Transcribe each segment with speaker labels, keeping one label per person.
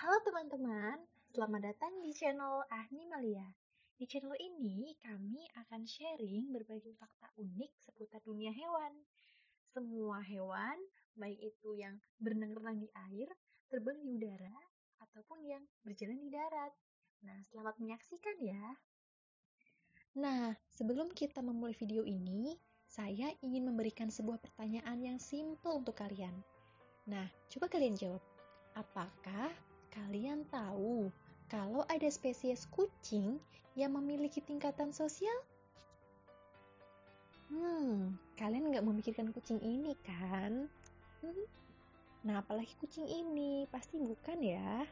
Speaker 1: Halo teman-teman, selamat datang di channel Ahni Malia. Di channel ini, kami akan sharing berbagi fakta unik seputar dunia hewan. Semua hewan, baik itu yang berenang-renang di air, terbang di udara, ataupun yang berjalan di darat. Nah, selamat menyaksikan ya. Nah, sebelum kita memulai video ini, saya ingin memberikan sebuah pertanyaan yang simple untuk kalian. Nah, coba kalian jawab. Apakah kalian tahu kalau ada spesies kucing yang memiliki tingkatan sosial? Hmm, kalian nggak memikirkan kucing ini kan? Hmm. Nah, apalagi kucing ini, pasti bukan ya?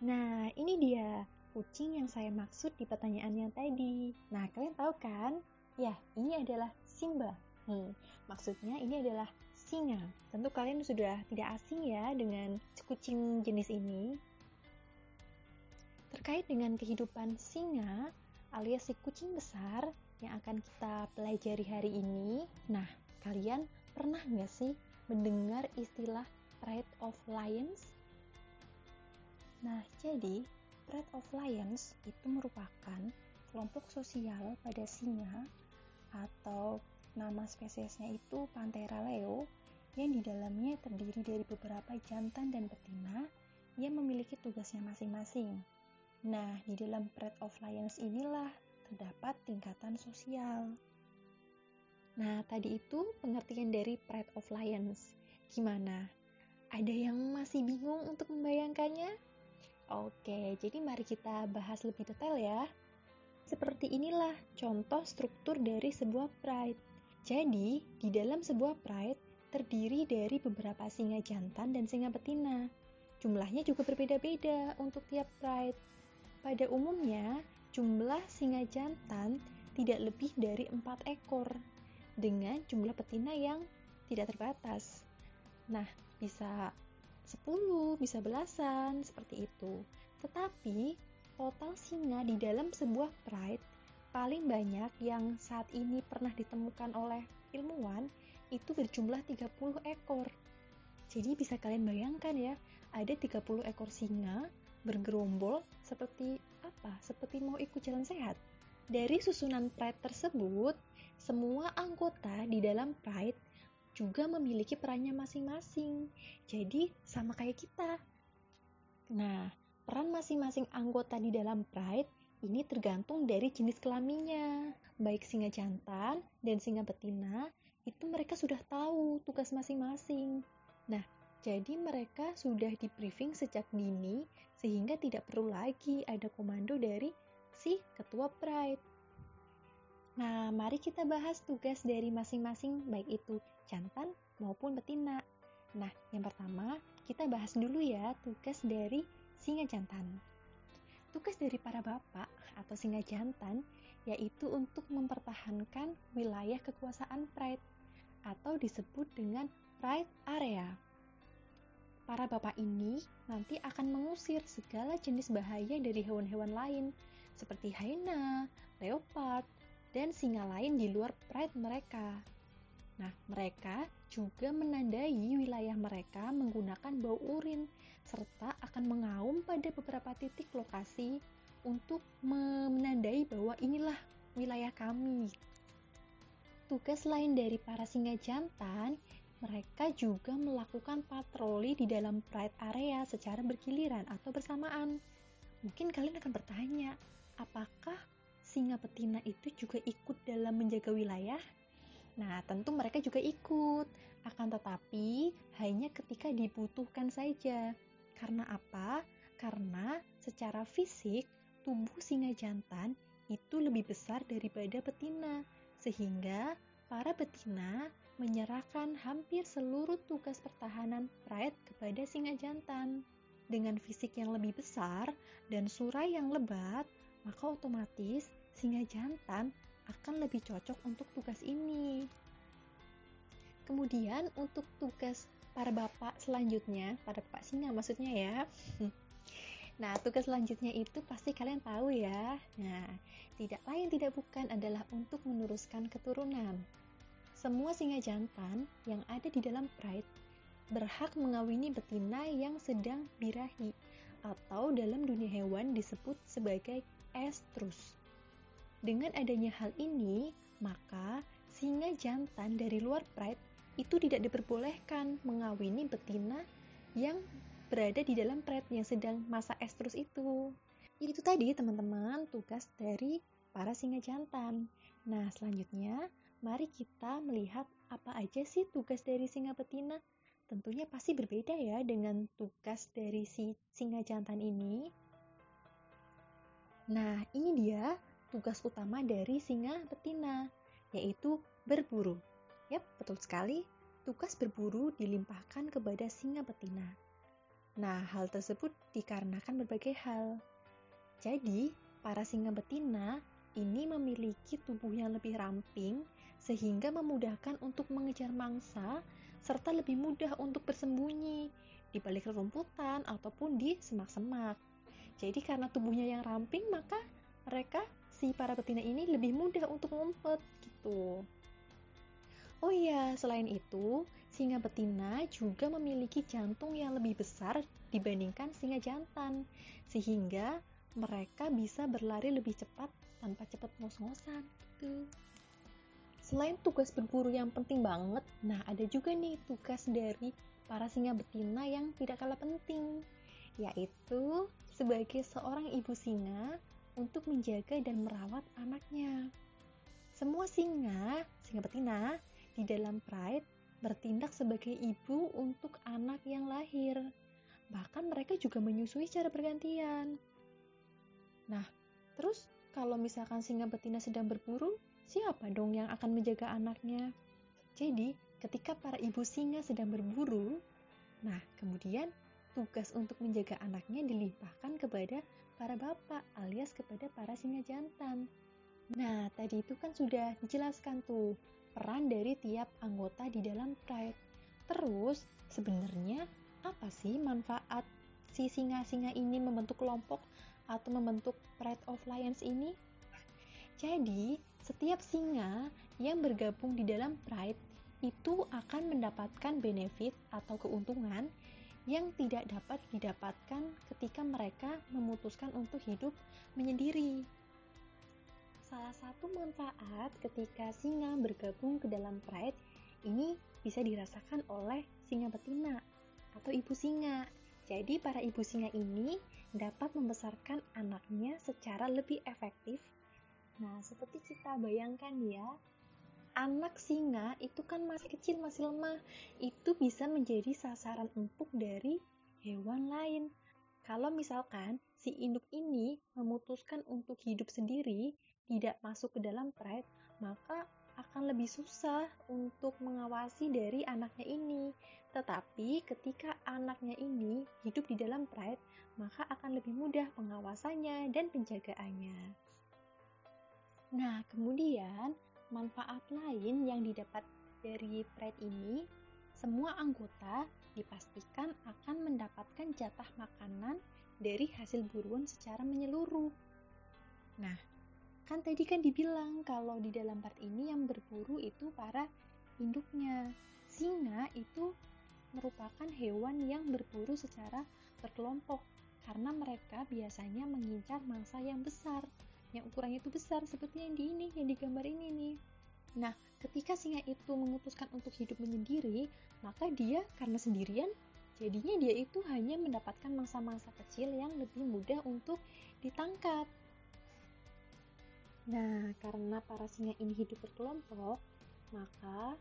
Speaker 1: Nah, ini dia kucing yang saya maksud di pertanyaan yang tadi. Nah, kalian tahu kan? Ya, ini adalah Simba. Hmm, maksudnya ini adalah singa. Tentu kalian sudah tidak asing ya dengan kucing jenis ini. Terkait dengan kehidupan singa alias si kucing besar yang akan kita pelajari hari ini. Nah, kalian pernah nggak sih mendengar istilah Pride of Lions? Nah, jadi Pride of Lions itu merupakan kelompok sosial pada singa atau nama spesiesnya itu Panthera leo yang di dalamnya terdiri dari beberapa jantan dan betina yang memiliki tugasnya masing-masing. Nah, di dalam Pride of Lions inilah terdapat tingkatan sosial. Nah, tadi itu pengertian dari Pride of Lions. Gimana? Ada yang masih bingung untuk membayangkannya? Oke, jadi mari kita bahas lebih detail ya. Seperti inilah contoh struktur dari sebuah pride. Jadi, di dalam sebuah pride terdiri dari beberapa singa jantan dan singa betina. Jumlahnya juga berbeda-beda untuk tiap pride. Pada umumnya, jumlah singa jantan tidak lebih dari empat ekor, dengan jumlah betina yang tidak terbatas. Nah, bisa 10, bisa belasan, seperti itu. Tetapi, total singa di dalam sebuah pride paling banyak yang saat ini pernah ditemukan oleh ilmuwan itu berjumlah 30 ekor. Jadi bisa kalian bayangkan ya, ada 30 ekor singa bergerombol seperti apa? Seperti mau ikut jalan sehat. Dari susunan pride tersebut, semua anggota di dalam pride juga memiliki perannya masing-masing. Jadi sama kayak kita. Nah, Peran masing-masing anggota di dalam pride ini tergantung dari jenis kelaminnya. Baik singa jantan dan singa betina, itu mereka sudah tahu tugas masing-masing. Nah, jadi mereka sudah di briefing sejak dini sehingga tidak perlu lagi ada komando dari si ketua pride. Nah, mari kita bahas tugas dari masing-masing baik itu jantan maupun betina. Nah, yang pertama kita bahas dulu ya tugas dari singa jantan. Tugas dari para bapak atau singa jantan yaitu untuk mempertahankan wilayah kekuasaan pride atau disebut dengan pride area. Para bapak ini nanti akan mengusir segala jenis bahaya dari hewan-hewan lain seperti hyena, leopard, dan singa lain di luar pride mereka. Nah, mereka juga menandai wilayah mereka menggunakan bau urin serta akan mengaum pada beberapa titik lokasi untuk menandai bahwa inilah wilayah kami. Tugas lain dari para singa jantan, mereka juga melakukan patroli di dalam pride area secara bergiliran atau bersamaan. Mungkin kalian akan bertanya, apakah singa betina itu juga ikut dalam menjaga wilayah? Nah, tentu mereka juga ikut, akan tetapi hanya ketika dibutuhkan saja. Karena apa? Karena secara fisik tubuh singa jantan itu lebih besar daripada betina, sehingga para betina menyerahkan hampir seluruh tugas pertahanan pride kepada singa jantan. Dengan fisik yang lebih besar dan surai yang lebat, maka otomatis singa jantan akan lebih cocok untuk tugas ini. Kemudian untuk tugas para bapak selanjutnya, para bapak singa maksudnya ya. Nah, tugas selanjutnya itu pasti kalian tahu ya. Nah, tidak lain tidak bukan adalah untuk meneruskan keturunan. Semua singa jantan yang ada di dalam pride berhak mengawini betina yang sedang birahi atau dalam dunia hewan disebut sebagai estrus. Dengan adanya hal ini, maka singa jantan dari luar pride itu tidak diperbolehkan mengawini betina yang berada di dalam pride yang sedang masa estrus itu. Itu tadi teman-teman tugas dari para singa jantan. Nah, selanjutnya mari kita melihat apa aja sih tugas dari singa betina. Tentunya pasti berbeda ya dengan tugas dari si singa jantan ini. Nah, ini dia tugas utama dari singa betina, yaitu berburu. Yap, betul sekali. Tugas berburu dilimpahkan kepada singa betina. Nah, hal tersebut dikarenakan berbagai hal. Jadi, para singa betina ini memiliki tubuh yang lebih ramping sehingga memudahkan untuk mengejar mangsa serta lebih mudah untuk bersembunyi di balik rerumputan ataupun di semak-semak. Jadi karena tubuhnya yang ramping maka mereka si para betina ini lebih mudah untuk ngumpet gitu. Oh iya, selain itu, singa betina juga memiliki jantung yang lebih besar dibandingkan singa jantan, sehingga mereka bisa berlari lebih cepat tanpa cepat ngos-ngosan gitu. Selain tugas berburu yang penting banget, nah ada juga nih tugas dari para singa betina yang tidak kalah penting, yaitu sebagai seorang ibu singa untuk menjaga dan merawat anaknya. Semua singa, singa betina, di dalam Pride bertindak sebagai ibu untuk anak yang lahir. Bahkan mereka juga menyusui secara bergantian. Nah, terus kalau misalkan singa betina sedang berburu, siapa dong yang akan menjaga anaknya? Jadi, ketika para ibu singa sedang berburu, nah kemudian tugas untuk menjaga anaknya dilimpahkan kepada para bapak alias kepada para singa jantan. Nah, tadi itu kan sudah dijelaskan tuh peran dari tiap anggota di dalam Pride. Terus, sebenarnya apa sih manfaat si singa-singa ini membentuk kelompok atau membentuk Pride of Lions ini? Jadi, setiap singa yang bergabung di dalam Pride itu akan mendapatkan benefit atau keuntungan yang tidak dapat didapatkan ketika mereka memutuskan untuk hidup menyendiri. Salah satu manfaat ketika singa bergabung ke dalam pride ini bisa dirasakan oleh singa betina atau ibu singa. Jadi para ibu singa ini dapat membesarkan anaknya secara lebih efektif. Nah, seperti kita bayangkan ya, anak singa itu kan masih kecil, masih lemah. Itu bisa menjadi sasaran empuk dari hewan lain. Kalau misalkan si induk ini memutuskan untuk hidup sendiri, tidak masuk ke dalam pride, maka akan lebih susah untuk mengawasi dari anaknya ini. Tetapi ketika anaknya ini hidup di dalam pride, maka akan lebih mudah pengawasannya dan penjagaannya. Nah, kemudian manfaat lain yang didapat dari pride ini, semua anggota dipastikan akan mendapatkan jatah makanan dari hasil buruan secara menyeluruh. Nah, Kan tadi kan dibilang kalau di dalam part ini yang berburu itu para induknya. Singa itu merupakan hewan yang berburu secara berkelompok karena mereka biasanya mengincar mangsa yang besar, yang ukurannya itu besar seperti yang di ini, yang digambar ini nih. Nah, ketika singa itu memutuskan untuk hidup menyendiri, maka dia karena sendirian, jadinya dia itu hanya mendapatkan mangsa-mangsa kecil yang lebih mudah untuk ditangkap. Nah, karena para singa ini hidup berkelompok, maka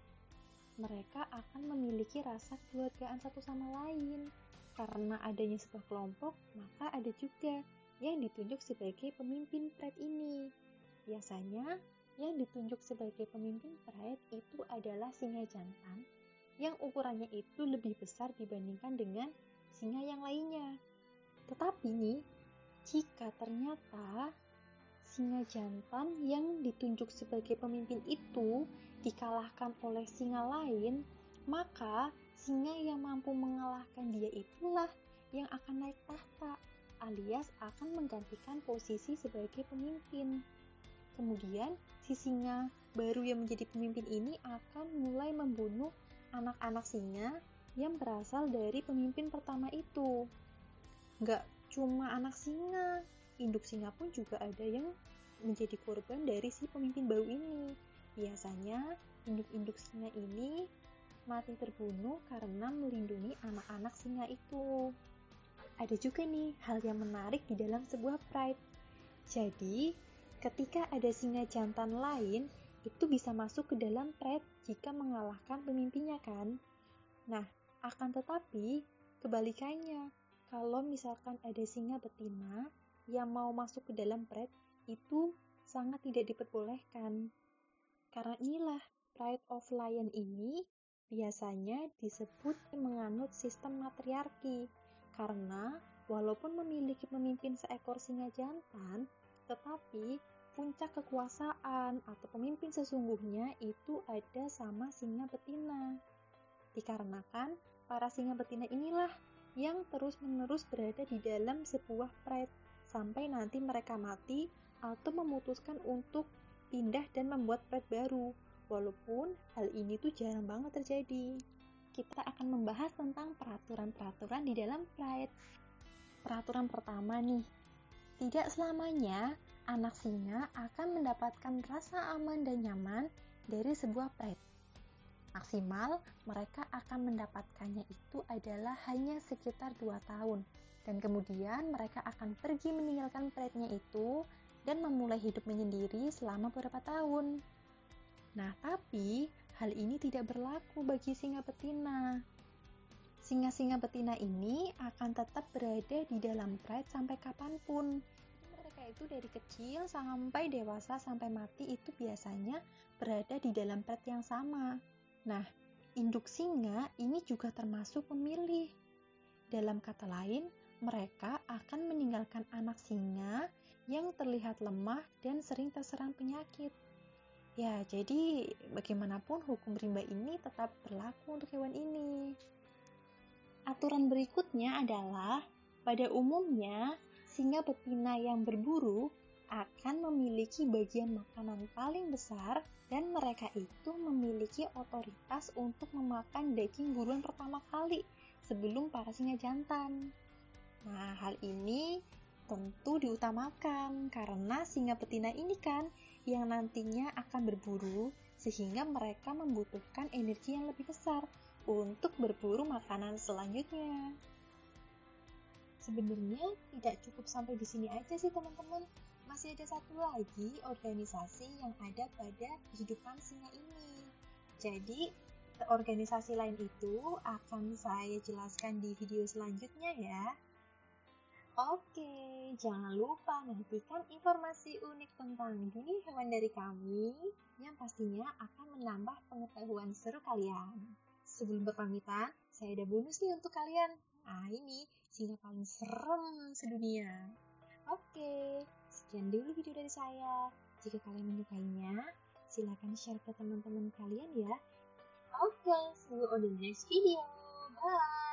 Speaker 1: mereka akan memiliki rasa keluargaan satu sama lain. Karena adanya sebuah kelompok, maka ada juga yang ditunjuk sebagai pemimpin pride ini. Biasanya, yang ditunjuk sebagai pemimpin pride itu adalah singa jantan yang ukurannya itu lebih besar dibandingkan dengan singa yang lainnya. Tetapi nih, jika ternyata singa jantan yang ditunjuk sebagai pemimpin itu dikalahkan oleh singa lain, maka singa yang mampu mengalahkan dia itulah yang akan naik tahta, alias akan menggantikan posisi sebagai pemimpin. Kemudian, si singa baru yang menjadi pemimpin ini akan mulai membunuh anak-anak singa yang berasal dari pemimpin pertama itu. Nggak cuma anak singa. Induk singa pun juga ada yang menjadi korban dari si pemimpin bau ini. Biasanya induk-induk singa ini mati terbunuh karena melindungi anak-anak singa itu. Ada juga nih hal yang menarik di dalam sebuah pride. Jadi, ketika ada singa jantan lain, itu bisa masuk ke dalam pride jika mengalahkan pemimpinnya kan? Nah, akan tetapi kebalikannya, kalau misalkan ada singa betina yang mau masuk ke dalam pride, itu sangat tidak diperbolehkan. Karena inilah pride of lion ini biasanya disebut menganut sistem matriarki. Karena walaupun memiliki pemimpin seekor singa jantan, tetapi puncak kekuasaan atau pemimpin sesungguhnya itu ada sama singa betina. Dikarenakan para singa betina inilah yang terus-menerus berada di dalam sebuah pride sampai nanti mereka mati atau memutuskan untuk pindah dan membuat pride baru. Walaupun hal ini tuh jarang banget terjadi. Kita akan membahas tentang peraturan-peraturan di dalam pride. Peraturan pertama nih, tidak selamanya anak singa akan mendapatkan rasa aman dan nyaman dari sebuah pride. Maksimal mereka akan mendapatkannya itu adalah hanya sekitar 2 tahun dan kemudian mereka akan pergi meninggalkan pride-nya itu dan memulai hidup menyendiri selama beberapa tahun. Nah, tapi hal ini tidak berlaku bagi singa betina. Singa-singa betina ini akan tetap berada di dalam pride sampai kapan pun itu dari kecil sampai dewasa sampai mati itu biasanya berada di dalam pet yang sama. Nah, induk singa ini juga termasuk pemilih. Dalam kata lain, mereka akan meninggalkan anak singa yang terlihat lemah dan sering terserang penyakit. Ya, jadi bagaimanapun hukum rimba ini tetap berlaku untuk hewan ini. Aturan berikutnya adalah pada umumnya singa betina yang berburu akan memiliki bagian makanan paling besar dan mereka itu memiliki otoritas untuk memakan daging buruan pertama kali sebelum para singa jantan. Nah, hal ini tentu diutamakan karena singa betina ini kan yang nantinya akan berburu sehingga mereka membutuhkan energi yang lebih besar untuk berburu makanan selanjutnya sebenarnya tidak cukup sampai di sini aja sih teman-teman. Masih ada satu lagi organisasi yang ada pada kehidupan singa ini. Jadi, organisasi lain itu akan saya jelaskan di video selanjutnya ya. Oke, jangan lupa nantikan informasi unik tentang dunia hewan dari kami yang pastinya akan menambah pengetahuan seru kalian. Sebelum berpamitan, saya ada bonus nih untuk kalian. Nah, ini singa paling serem sedunia. Oke, sekian dulu video dari saya. Jika kalian menyukainya, silahkan share ke teman-teman kalian ya. Oke, see you on the next video. Bye!